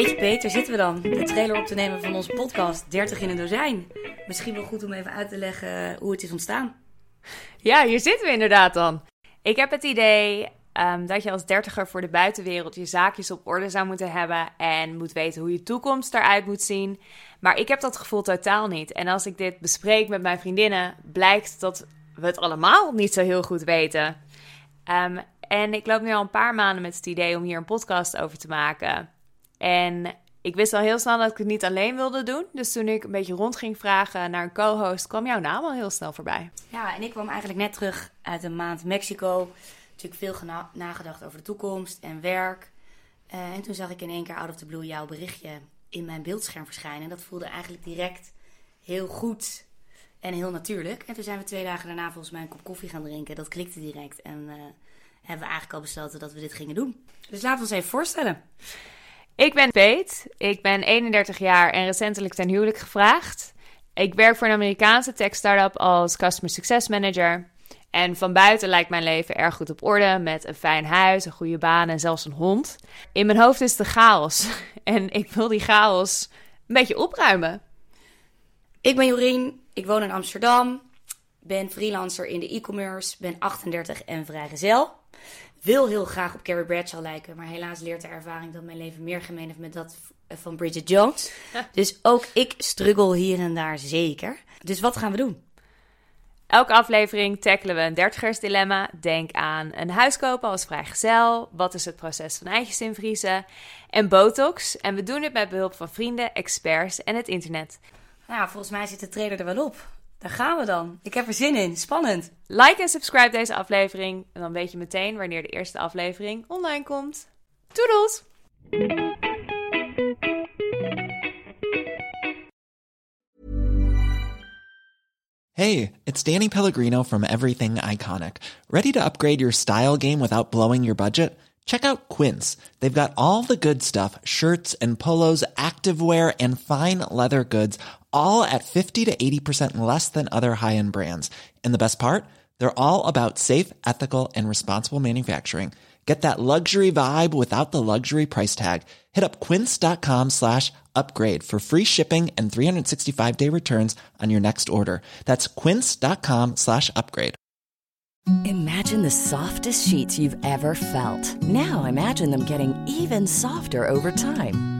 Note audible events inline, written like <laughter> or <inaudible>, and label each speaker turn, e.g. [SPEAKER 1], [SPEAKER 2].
[SPEAKER 1] Peter, zitten we dan? De trailer op te nemen van onze podcast 30 in een dozijn. Misschien wel goed om even uit te leggen hoe het is ontstaan.
[SPEAKER 2] Ja, hier zitten we inderdaad dan. Ik heb het idee ehm, dat je als dertiger voor de buitenwereld je zaakjes op orde zou moeten hebben en moet weten hoe je toekomst eruit moet zien. Maar ik heb dat gevoel totaal niet. En als ik dit bespreek met mijn vriendinnen, blijkt dat we het allemaal niet zo heel goed weten. Ehm, en ik loop nu al een paar maanden met het idee om hier een podcast over te maken. En ik wist al heel snel dat ik het niet alleen wilde doen. Dus toen ik een beetje rond ging vragen naar een co-host, kwam jouw naam al heel snel voorbij.
[SPEAKER 1] Ja, en ik kwam eigenlijk net terug uit een maand Mexico. Natuurlijk veel nagedacht over de toekomst en werk. Uh, en toen zag ik in één keer out of the blue jouw berichtje in mijn beeldscherm verschijnen. En dat voelde eigenlijk direct heel goed en heel natuurlijk. En toen zijn we twee dagen daarna volgens mij een kop koffie gaan drinken. Dat klikte direct. En uh, hebben we eigenlijk al besloten dat we dit gingen doen. Dus laten we ons even voorstellen.
[SPEAKER 2] Ik ben Peet, ik ben 31 jaar en recentelijk ten huwelijk gevraagd. Ik werk voor een Amerikaanse tech-startup als Customer Success Manager. En van buiten lijkt mijn leven erg goed op orde, met een fijn huis, een goede baan en zelfs een hond. In mijn hoofd is de chaos <laughs> en ik wil die chaos een beetje opruimen.
[SPEAKER 1] Ik ben Jorien, ik woon in Amsterdam, ben freelancer in de e-commerce, ben 38 en vrijgezel wil heel graag op Carrie Bradshaw lijken. Maar helaas leert de ervaring dat mijn leven meer gemeen heeft met dat van Bridget Jones. Dus ook ik struggle hier en daar zeker. Dus wat gaan we doen?
[SPEAKER 2] Elke aflevering tackelen we een dertigersdilemma. Denk aan een huis kopen als vrijgezel. Wat is het proces van eitjes invriezen? En botox. En we doen het met behulp van vrienden, experts en het internet.
[SPEAKER 1] Nou, volgens mij zit de trailer er wel op. Daar gaan we dan. Ik heb er zin in. Spannend.
[SPEAKER 2] Like en subscribe deze aflevering. En dan weet je meteen wanneer de eerste aflevering online komt. Toedels!
[SPEAKER 3] Hey, it's Danny Pellegrino from Everything Iconic. Ready to upgrade your style game without blowing your budget? Check out Quince. They've got all the good stuff shirts and polos, activewear, and fine leather goods all at 50 to 80% less than other high-end brands. And the best part? They're all about safe, ethical, and responsible manufacturing. Get that luxury vibe without the luxury price tag. Hit up quince.com slash upgrade for free shipping and 365-day returns on your next order. That's quince.com slash upgrade.
[SPEAKER 4] Imagine the softest sheets you've ever felt. Now imagine them getting even softer over time.